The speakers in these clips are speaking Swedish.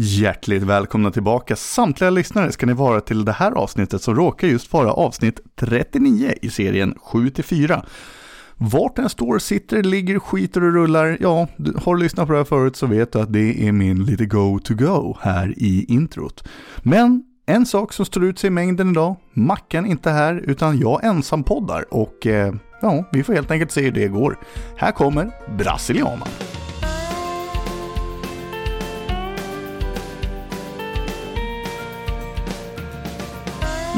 Hjärtligt välkomna tillbaka samtliga lyssnare ska ni vara till det här avsnittet som råkar just vara avsnitt 39 i serien 7-4. Vart den står, sitter, ligger, skiter och rullar, ja, har du lyssnat på det här förut så vet du att det är min lite go-to-go här i introt. Men en sak som står ut sig i mängden idag, Mackan inte här utan jag ensam poddar och eh, ja, vi får helt enkelt se hur det går. Här kommer Brasiliana.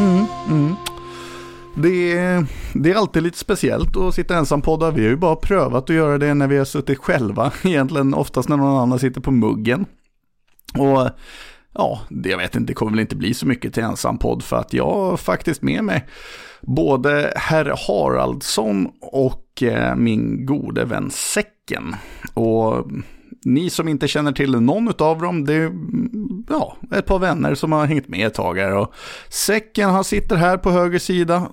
Mm, mm. Det, är, det är alltid lite speciellt att sitta ensam podda. Vi har ju bara prövat att göra det när vi har suttit själva. Egentligen oftast när någon annan sitter på muggen. Och ja, det, jag vet inte, det kommer väl inte bli så mycket till ensam podd för att jag har faktiskt med mig både herr Haraldsson och eh, min gode vän Säcken. Och ni som inte känner till någon av dem, det är mm, ja, ett par vänner som har hängt med ett tag här. Och säcken, han sitter här på höger sida.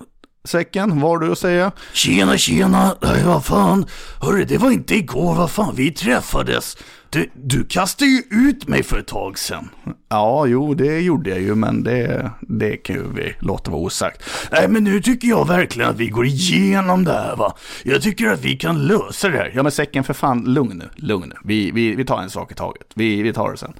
Säcken, vad har du att säga? Tjena, tjena, Nej, vad fan. Hörru, det var inte igår, vad fan, vi träffades. Du, du kastade ju ut mig för ett tag sedan. Ja, jo, det gjorde jag ju, men det, det kan ju vi låta vara osagt. Nej, men nu tycker jag verkligen att vi går igenom det här, va. Jag tycker att vi kan lösa det här. Ja, men säcken, för fan, lugn nu, lugn nu. Vi, vi, vi tar en sak i taget. Vi, vi tar det sen.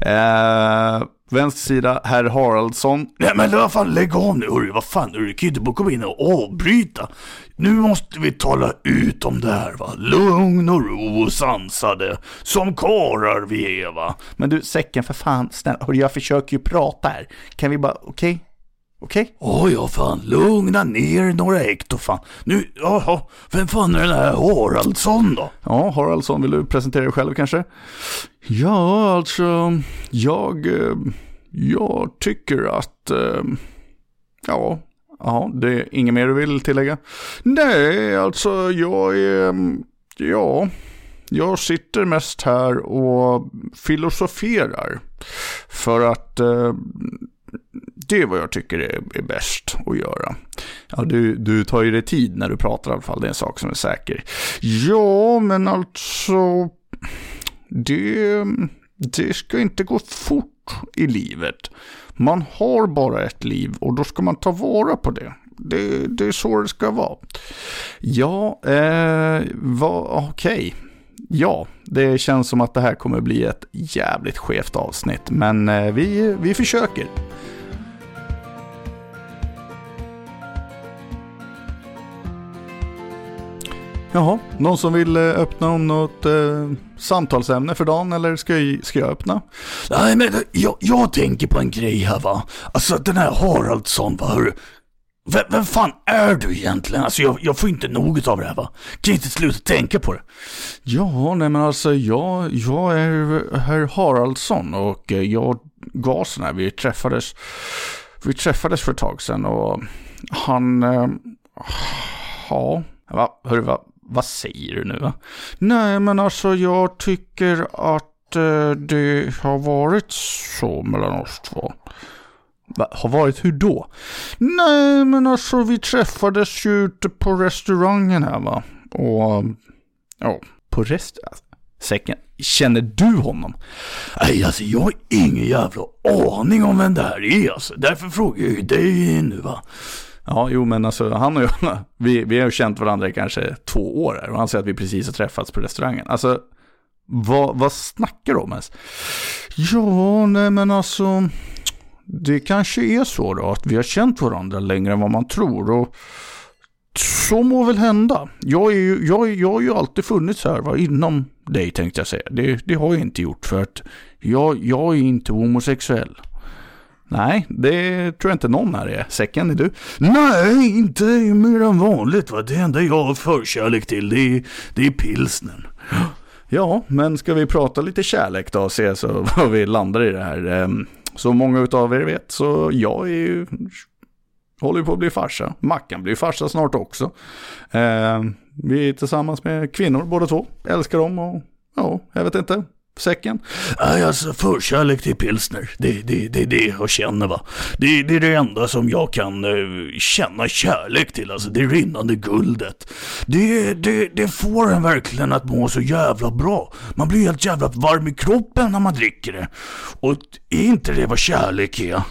Eh, vänster sida, herr Haraldsson. Nej, men vad fan, lägg av nu, hörru. Vad fan, du kan ju inte bara komma in och avbryta. Nu måste vi tala ut om det här va. Lugn och ro och sansade. Som karar vi är va. Men du, säcken för fan, snälla. Jag försöker ju prata här. Kan vi bara, okej? Okay? Okej? Okay? Åh ja, fan. Lugna ner några hekto fan. Nu, jaha. Vem fan är den här Haraldsson då? Ja, Haraldsson, vill du presentera dig själv kanske? Ja, alltså, jag, eh, jag tycker att, eh, ja, Ja, det är inget mer du vill tillägga? Nej, alltså jag är, ja, jag sitter mest här och filosoferar. För att eh, det är vad jag tycker är, är bäst att göra. Ja, du, du tar ju dig tid när du pratar i alla fall, det är en sak som är säker. Ja, men alltså, det, det ska inte gå fort i livet. Man har bara ett liv och då ska man ta vara på det. Det, det är så det ska vara. Ja, eh, okej. Okay. Ja, det känns som att det här kommer bli ett jävligt skevt avsnitt, men eh, vi, vi försöker. Jaha, någon som vill eh, öppna om något eh, samtalsämne för dagen eller ska jag, ska jag öppna? Nej men jag, jag tänker på en grej här va. Alltså den här Haraldsson va. Hur, vem, vem fan är du egentligen? Alltså jag, jag får inte nog av det här va. Kan inte sluta tänka på det. Ja, nej men alltså jag, jag är herr Haraldsson och eh, jag och Gasen här, vi träffades, vi träffades för ett tag sedan och han, äh, ja, va, hörru, va, vad säger du nu? Va? Nej, men alltså jag tycker att eh, det har varit så mellan oss två. Va, har varit hur då? Nej, men alltså vi träffades ju ute på restaurangen här va. Och, ja, på restaurangen? Alltså, säcken, känner du honom? Nej, alltså jag har ingen jävla aning om vem det här är alltså. Därför frågar jag ju dig nu va. Ja, jo men alltså han och jag, vi, vi har ju känt varandra i kanske två år här och han säger att vi precis har träffats på restaurangen. Alltså, vad, vad snackar du om ens? Ja, nej men alltså, det kanske är så då att vi har känt varandra längre än vad man tror och så må väl hända. Jag, är ju, jag, jag har ju alltid funnits här va, inom dig tänkte jag säga. Det, det har jag inte gjort för att jag, jag är inte homosexuell. Nej, det tror jag inte någon här är. Säcken, är du? Nej, inte mer än vanligt. Va? Det enda jag har förkärlek till det är, det är pilsnen. Ja, men ska vi prata lite kärlek då och se så vad vi landar i det här. Ehm, Som många av er vet så jag är ju, håller på att bli farsa. Mackan blir farsa snart också. Ehm, vi är tillsammans med kvinnor båda två. Älskar dem och ja, jag vet inte säcken? Nej, alltså förkärlek till pilsner. Det är det, det, det jag känner va. Det, det är det enda som jag kan uh, känna kärlek till. Alltså det rinnande guldet. Det, det, det får en verkligen att må så jävla bra. Man blir helt jävla varm i kroppen när man dricker det. Och är inte det vad kärlek är?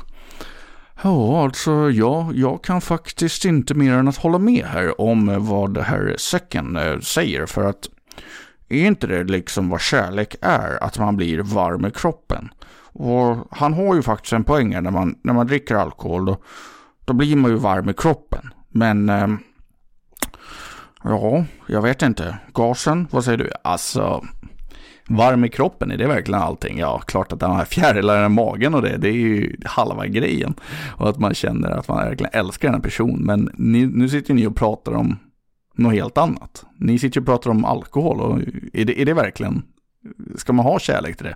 Ja, alltså ja, jag kan faktiskt inte mer än att hålla med här om vad det här säcken eh, säger. För att är inte det liksom vad kärlek är? Att man blir varm i kroppen. Och han har ju faktiskt en poäng när man, när man dricker alkohol. Då, då blir man ju varm i kroppen. Men eh, ja, jag vet inte. Gasen, vad säger du? Alltså, varm i kroppen, är det verkligen allting? Ja, klart att den här fjärilar i magen och det, det är ju halva grejen. Och att man känner att man verkligen älskar den här personen. Men ni, nu sitter ni och pratar om något helt annat. Ni sitter ju och pratar om alkohol och är det, är det verkligen Ska man ha kärlek till det?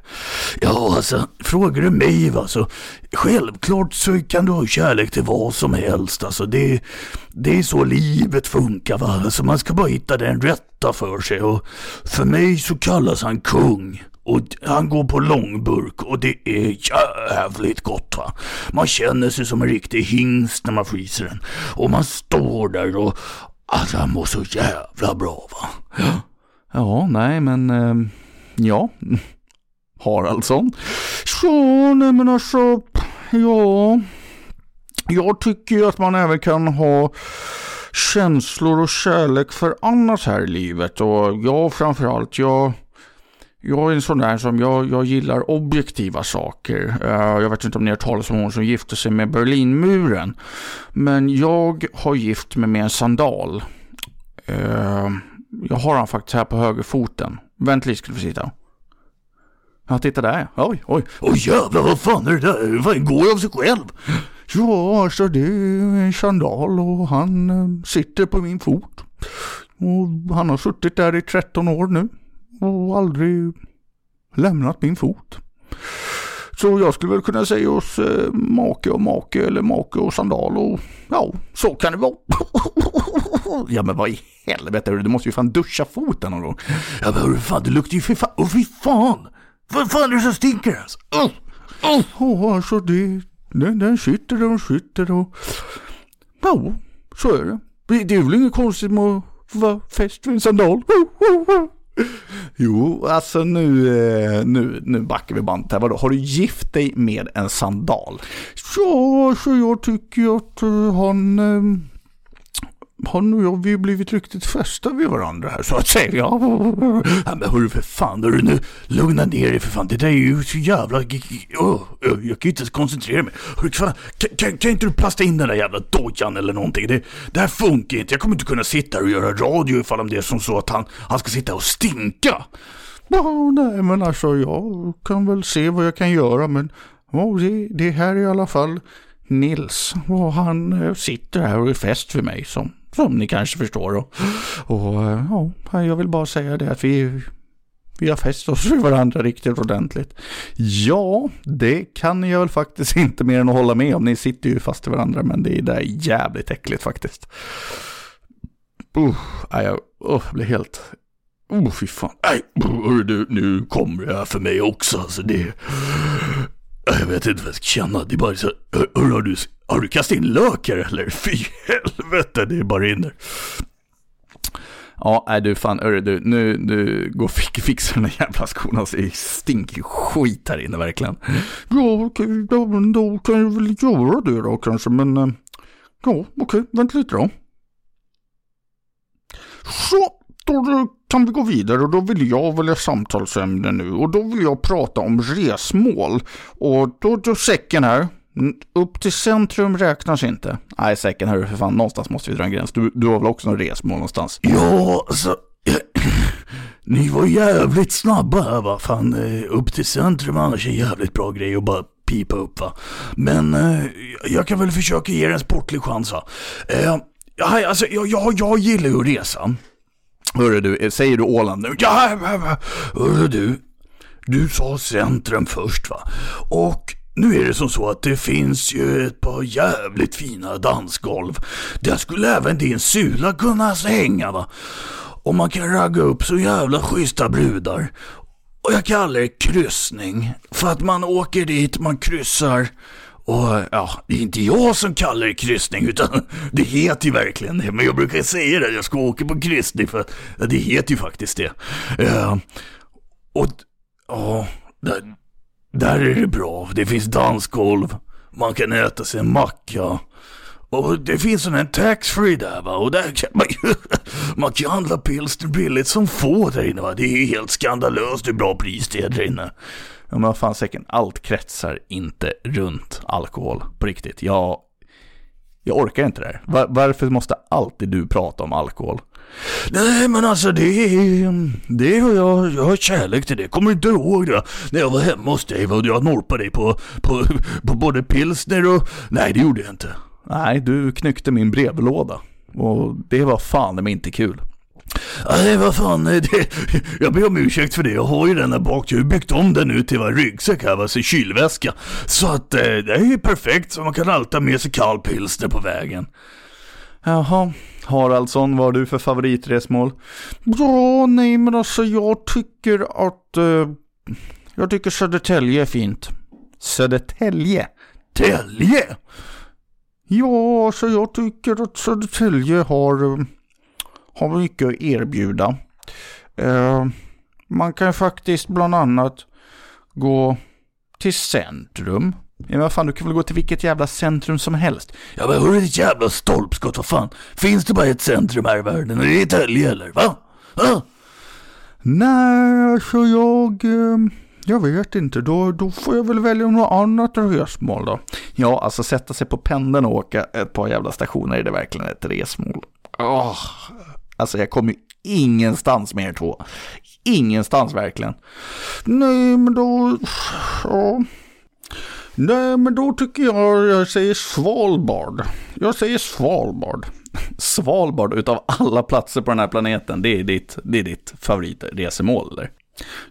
Ja, alltså, frågar du mig va, så självklart så kan du ha kärlek till vad som helst. Alltså, det, det är så livet funkar va. Alltså, man ska bara hitta den rätta för sig. Och för mig så kallas han kung. Och han går på långburk och det är jävligt gott va. Man känner sig som en riktig hingst när man fryser den. Och man står där och Alltså han mår så jävla bra va. Ja, ja nej men eh, ja. Haraldsson. Så, nej men alltså, ja. Jag tycker ju att man även kan ha känslor och kärlek för annat här i livet. Och jag framförallt, jag, jag är en sån där som jag, jag gillar objektiva saker. Uh, jag vet inte om ni har talat om hon som gifte sig med Berlinmuren. Men jag har gift mig med en sandal. Uh, jag har han faktiskt här på högerfoten. Vänt lite ska du få sitta. Ja, titta där. Oj, oj. Oj jävlar, vad fan är det där? Vad går av sig själv? Ja, alltså det är en sandal och han uh, sitter på min fot. Och han har suttit där i 13 år nu och aldrig lämnat min fot. Så jag skulle väl kunna säga oss eh, make och make eller make och sandal och ja, så kan det vara. ja men vad i helvete, du måste ju fan duscha foten någon gång. Ja men hörru fan, det luktar ju för fan, åh fy fan! Vad fan är det som stinker alltså? Åh, oh. oh, alltså det, den, den sitter och sitter och ja, så är det. Det är väl inget konstigt med att vara fäst vid en sandal. Jo, alltså nu, eh, nu, nu backar vi bandet här. Vadå, har du gift dig med en sandal? Ja, så jag tycker att eh, han... Eh, har han och jag, vi har blivit riktigt fästa vid varandra här så att säga. Ja, men hörru för fan, hörru nu, lugna ner dig för fan. Det där är ju så jävla... Oh, jag kan ju inte ens koncentrera mig. Hörru, fan, kan, kan, kan, inte du plasta in den där jävla dojan eller någonting? Det, det här funkar inte. Jag kommer inte kunna sitta här och göra radio ifall om det är som så att han, han ska sitta och stinka. Ja, nej men alltså jag kan väl se vad jag kan göra men oh, det, det här är i alla fall Nils och han eh, sitter här och är fäst för mig som som ni kanske förstår. Och, och ja, jag vill bara säga det att vi, vi har fäst oss vid varandra riktigt ordentligt. Ja, det kan jag väl faktiskt inte mer än att hålla med om. Ni sitter ju fast i varandra, men det är där jävligt äckligt faktiskt. Uh, jag, uh, jag blir helt... Oh, fy fan. Nej, du, nu kommer det här för mig också. Alltså det... Jag vet inte vad jag ska känna. Det är bara så... Hör, har, du, har du kastat in lök här eller? Fy helvete, det är bara rinner. Ja, nej du fan, hörru du, nu, nu går och fixa den där jävla skorna. Alltså, det stinker skit här inne verkligen. Ja, okej, då, då kan jag väl göra det då kanske, men... Eh, ja, okej, vänta lite då. Så, då kan vi gå vidare och då vill jag välja samtalsämne nu och då vill jag prata om resmål. Och då, då säcken här, upp till centrum räknas inte. Nej, säcken här för fan, någonstans måste vi dra en gräns. Du, du har väl också något resmål någonstans? Ja, alltså. Ni var jävligt snabba här va. Fan, eh, upp till centrum annars är en jävligt bra grej att bara pipa upp va. Men eh, jag kan väl försöka ge er en sportlig chans va. Eh, alltså, jag, jag, jag gillar ju att resa. Hörru du, eh, säger du Åland nu? Ja, hörru du. Du sa centrum först va. Och nu är det som så att det finns ju ett par jävligt fina dansgolv. Där skulle även din Sula kunna hänga va. Och man kan ragga upp så jävla schyssta brudar. Och jag kallar det kryssning. För att man åker dit, man kryssar. Och ja, det är inte jag som kallar det kryssning utan det heter ju verkligen det. Men jag brukar säga det, jag ska åka på kryssning för ja, det heter ju faktiskt det. Uh, och ja, där, där är det bra. Det finns dansgolv, man kan äta sig en macka. Och det finns en taxfree där va, och där kan man ju, man kan handla pilsner billigt som få där inne va. Det är helt skandalöst hur bra pris det är där inne. Ja men vad fan säkert, allt kretsar inte runt alkohol på riktigt. Jag, jag orkar inte det här. Var, varför måste alltid du prata om alkohol? Nej men alltså det är, det har jag, jag har kärlek till det. Kommer inte ihåg det? När jag var hemma hos dig och jag norpade dig på, på, på både pilsner och, nej det gjorde jag inte. Nej, du knyckte min brevlåda. Och det var fan mig inte kul. Nej, vad fan, det, jag ber om ursäkt för det. Jag har ju den där bak. Jag har byggt om den nu till en ryggsäck här, alltså kylväska. Så att eh, det är perfekt, så man kan alltid ha med sig kall pilsner på vägen. Jaha, Haraldsson, vad har du för favoritresmål? Ja, nej men alltså jag tycker att... Eh, jag tycker Södertälje är fint. Södertälje? Tälje? Ja, alltså jag tycker att Södertälje har, eh, har mycket att erbjuda. Eh, man kan faktiskt bland annat gå till centrum. Ja, vad fan, du kan väl gå till vilket jävla centrum som helst. Ja men hörru ditt jävla stolpskott, vad fan. Finns det bara ett centrum här i världen? Är det Italien eller? Va? Va? Nej, alltså jag... Eh, jag vet inte, då, då får jag väl välja något annat resmål då. Ja, alltså sätta sig på pendeln och åka ett par jävla stationer, är det verkligen ett resmål? Oh, alltså jag kommer ju ingenstans med er två. Ingenstans verkligen. Nej, men då... Ja. Nej, men då tycker jag jag säger Svalbard. Jag säger Svalbard. Svalbard utav alla platser på den här planeten, det är ditt, det är ditt favoritresemål eller?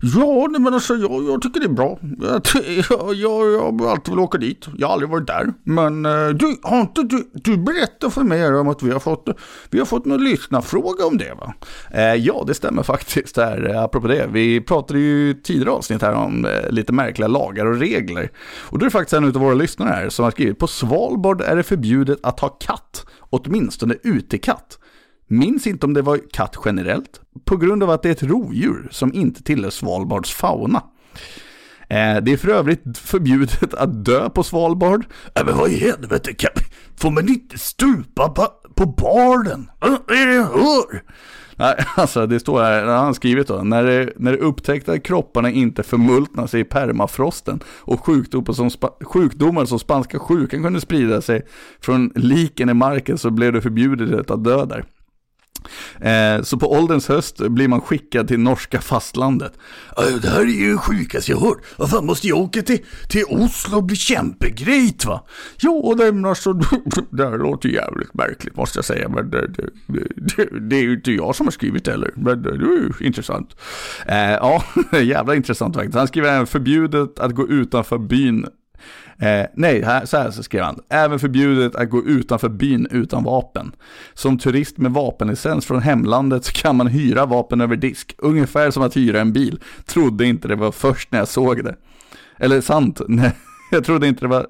Ja, men alltså jag, jag tycker det är bra. Jag, jag, jag, har alltid velat åka dit. Jag har aldrig varit där. Men eh, du, har inte du, du berättat för mig om att vi har fått, vi har fått någon lyssnarfråga om det va? Eh, ja, det stämmer faktiskt här, eh, apropå det. Vi pratade ju tidigare avsnitt här om eh, lite märkliga lagar och regler. Och då är det faktiskt en av våra lyssnare här som har skrivit på Svalbard är det förbjudet att ha katt, åtminstone utekatt. Minns inte om det var katt generellt, på grund av att det är ett rovdjur som inte tillhör Svalbards fauna. Eh, det är för övrigt förbjudet att dö på Svalbard. Äh, men vad i helvete, får man inte stupa på, barden? Vad är det jag hör? Nej, alltså det står här, han har skrivit då, när det, när det upptäckte att kropparna inte förmultnar sig i permafrosten och sjukdomar som, sjukdomar som spanska sjukan kunde sprida sig från liken i marken så blev det förbjudet att dö där. Eh, så på ålderns höst blir man skickad till norska fastlandet. Det här är ju sjukaste jag hört. Vad fan måste jag åka till, till Oslo och bli kämpegrejt va? Jo, det, alltså, det här låter jävligt märkligt måste jag säga. Men det, det, det, det är ju inte jag som har skrivit det heller. Men det, är ju intressant. Eh, ja, jävla intressant faktiskt. Han skriver även förbjudet att gå utanför byn Eh, nej, här, så här skrev han. Även förbjudet att gå utanför byn utan vapen. Som turist med vapenlicens från hemlandet så kan man hyra vapen över disk. Ungefär som att hyra en bil. Trodde inte det var först när jag såg det. Eller sant, nej, jag trodde inte det var...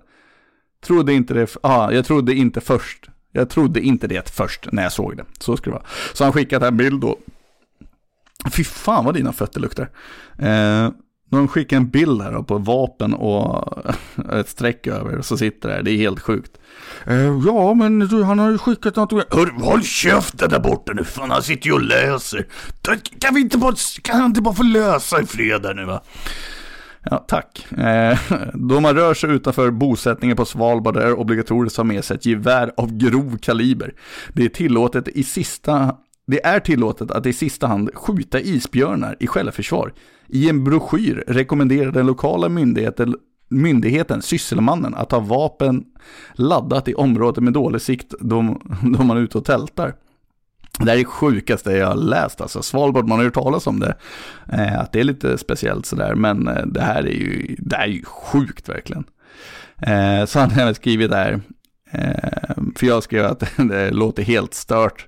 Trodde inte det, ja, ah, jag trodde inte först. Jag trodde inte det först när jag såg det. Så skulle det vara. Så han skickat en bild då. Fy fan vad dina fötter luktar. Eh, de skickar en bild här på vapen och ett streck över och så sitter det här. Det är helt sjukt. Uh, ja, men du, han har ju skickat något. Hör, håll käften där borta nu, fan han sitter ju och läser. Kan vi inte bara, kan han inte bara få lösa i fredag nu va? Ja, tack. Eh, då man rör sig utanför bosättningen på Svalbard är obligatoriskt att ha med sig ett gevär av grov kaliber. Det är tillåtet i sista det är tillåtet att i sista hand skjuta isbjörnar i självförsvar. I en broschyr rekommenderar den lokala myndigheten, myndigheten Sysselmannen att ha vapen laddat i området med dålig sikt då, då man är ute och tältar. Det här är det sjukaste jag har läst, alltså Svalbard, man har hört talas om det. Eh, att det är lite speciellt sådär, men eh, det här är ju, det är ju sjukt verkligen. Eh, så han har skrivit där, eh, för jag skrev att det låter helt stört.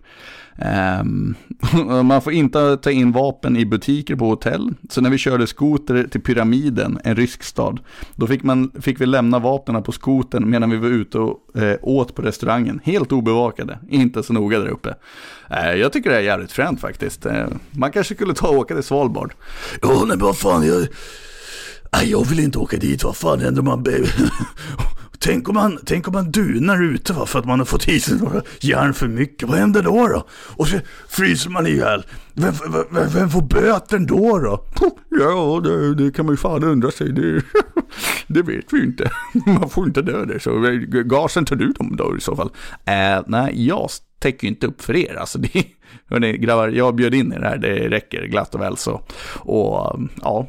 Um, man får inte ta in vapen i butiker på hotell. Så när vi körde skoter till Pyramiden, en rysk stad, då fick, man, fick vi lämna vapnen på skoten medan vi var ute och eh, åt på restaurangen. Helt obevakade, inte så noga där uppe. Eh, jag tycker det är jävligt fränt faktiskt. Eh, man kanske skulle ta och åka till Svalbard. Ja, nej men vad fan, jag... Jag vill inte åka dit, vad fan händer om man... Tänk om, man, tänk om man dunar ute va, för att man har fått i sig några järn för mycket. Vad händer då? då? Och så fryser man ihjäl. Vem, vem, vem får böten då? då? Ja, det, det kan man ju fan undra sig. Det, det vet vi inte. Man får inte dö det. Så gasen tar du dem då i så fall? Äh, nej, jag täcker inte upp för er. Alltså, det, hörni, grabbar, jag bjöd in er här. Det räcker glatt och väl så. Och ja,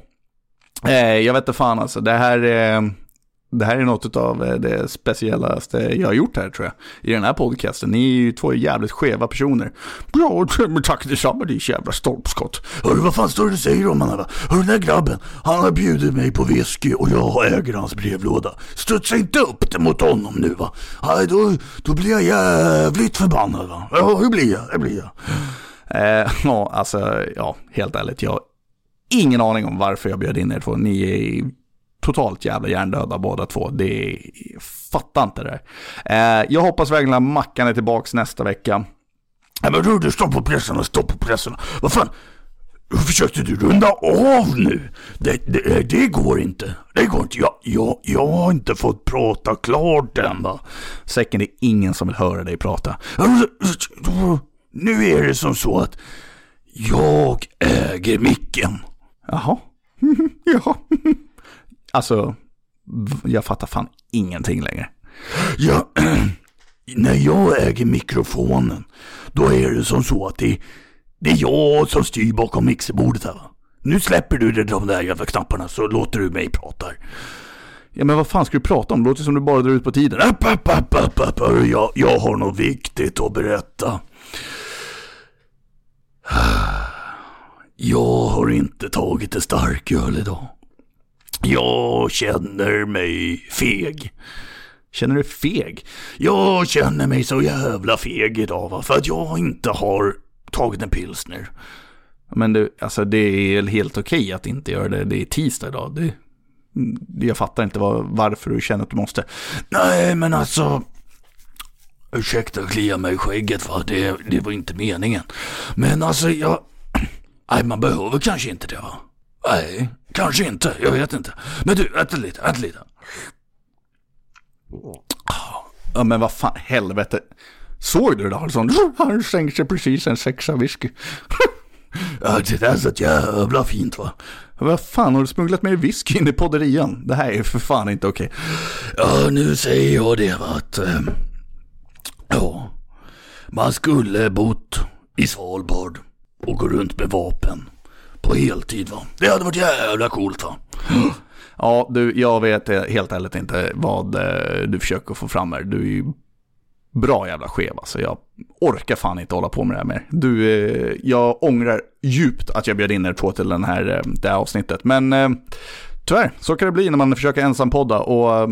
eh, jag vet inte fan alltså. Det här... Eh, det här är något av eh, det speciellaste jag har gjort här tror jag. I den här podcasten. Ni är ju två jävligt skeva personer. Ja, men tack detsamma ditt jävla stolpskott. Hörru, vad fan står det du säger om honom? Hörru, den där grabben, han har bjudit mig på whisky och jag äger hans brevlåda. Studsa inte upp det mot honom nu va. Nej, då, då blir jag jävligt förbannad va. Ja, hur blir jag? Hur blir jag? Eh, ja, alltså, ja, helt ärligt. Jag har ingen aning om varför jag bjöd in er två. Ni är totalt jävla hjärndöda båda två. Det är, fattar inte det eh, Jag hoppas verkligen att Mackan är tillbaka nästa vecka. Nej men du, du stopp på pressarna, stopp på pressarna. Vad fan? Försökte du runda av nu? Det, det, det, går inte. Det går inte. Jag, jag, jag har inte fått prata klart än va. Säcken, det är ingen som vill höra dig prata. Nu är det som så att jag äger micken. Jaha. ja. Alltså, jag fattar fan ingenting längre. Ja, när jag äger mikrofonen, då är det som så att det, det är jag som styr bakom mixerbordet här va. Nu släpper du de där jävla knapparna så låter du mig prata. Ja men vad fan ska du prata om? Det låter som du bara drar ut på tiden. App, app, app, app, app. Jag, jag har något viktigt att berätta. Jag har inte tagit en starköl idag. Jag känner mig feg. Känner du feg? Jag känner mig så jävla feg idag va, för att jag inte har tagit en pilsner. Men du, alltså det är helt okej att inte göra det. Det är tisdag idag. Det, jag fattar inte var, varför du känner att du måste. Nej, men alltså. Ursäkta att klia mig i skägget va, det, det var inte meningen. Men alltså jag. Nej, man behöver kanske inte det va. Nej, kanske inte. Jag vet inte. Men du, vänta lite, vänta lite. Ja men vad fan, helvete. Såg du det Adolfsson? Han sänkte sig precis en sexa whisky. ja, det där satt jävla fint va. Vad fan, har du smugglat med whisky in i podderian? Det här är för fan inte okej. Ja, nu säger jag det va, att... Ehm, ja, man skulle bott i Svalbard och gå runt med vapen på heltid va. Det hade varit jävla coolt va. Ja, du, jag vet helt ärligt inte vad eh, du försöker få fram här. Du är ju bra jävla skev alltså. Jag orkar fan inte hålla på med det här mer. Du, eh, jag ångrar djupt att jag bjöd in er två till den här, eh, det här avsnittet. Men tyvärr, så kan det bli när man försöker ensam podda. Och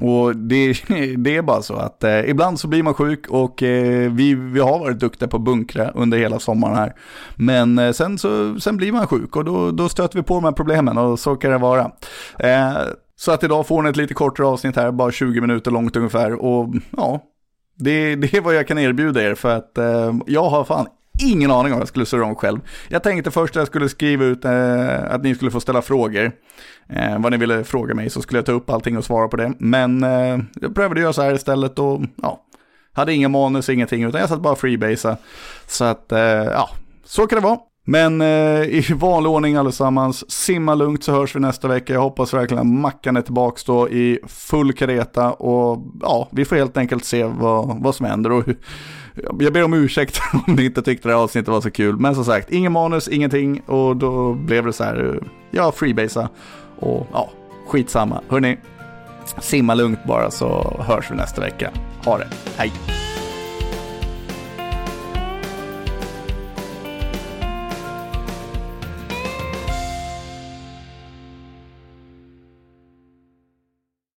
och det, det, är bara så att eh, ibland så blir man sjuk och eh, vi, vi har varit duktiga på att bunkra under hela sommaren här. Men eh, sen, så, sen blir man sjuk och då, då stöter vi på de här problemen och så kan det vara. Eh, så att idag får ni ett lite kortare avsnitt här, bara 20 minuter långt ungefär. Och ja, det, det är vad jag kan erbjuda er för att eh, jag har fan ingen aning om vad jag skulle surra om själv. Jag tänkte först att jag skulle skriva ut eh, att ni skulle få ställa frågor. Eh, vad ni ville fråga mig så skulle jag ta upp allting och svara på det. Men eh, jag prövade göra så här istället och ja, hade inga manus, ingenting, utan jag satt bara freebasea. Så att, eh, ja, så kan det vara. Men eh, i vanlig ordning allesammans, simma lugnt så hörs vi nästa vecka. Jag hoppas verkligen att Mackan är tillbaka då i full kareta och ja, vi får helt enkelt se vad, vad som händer och hur, jag ber om ursäkt om ni inte tyckte det här avsnittet var så kul. Men som sagt, ingen manus, ingenting. Och då blev det så här, ja, freebasea. Och ja, skitsamma. Hörni, simma lugnt bara så hörs vi nästa vecka. Ha det, hej!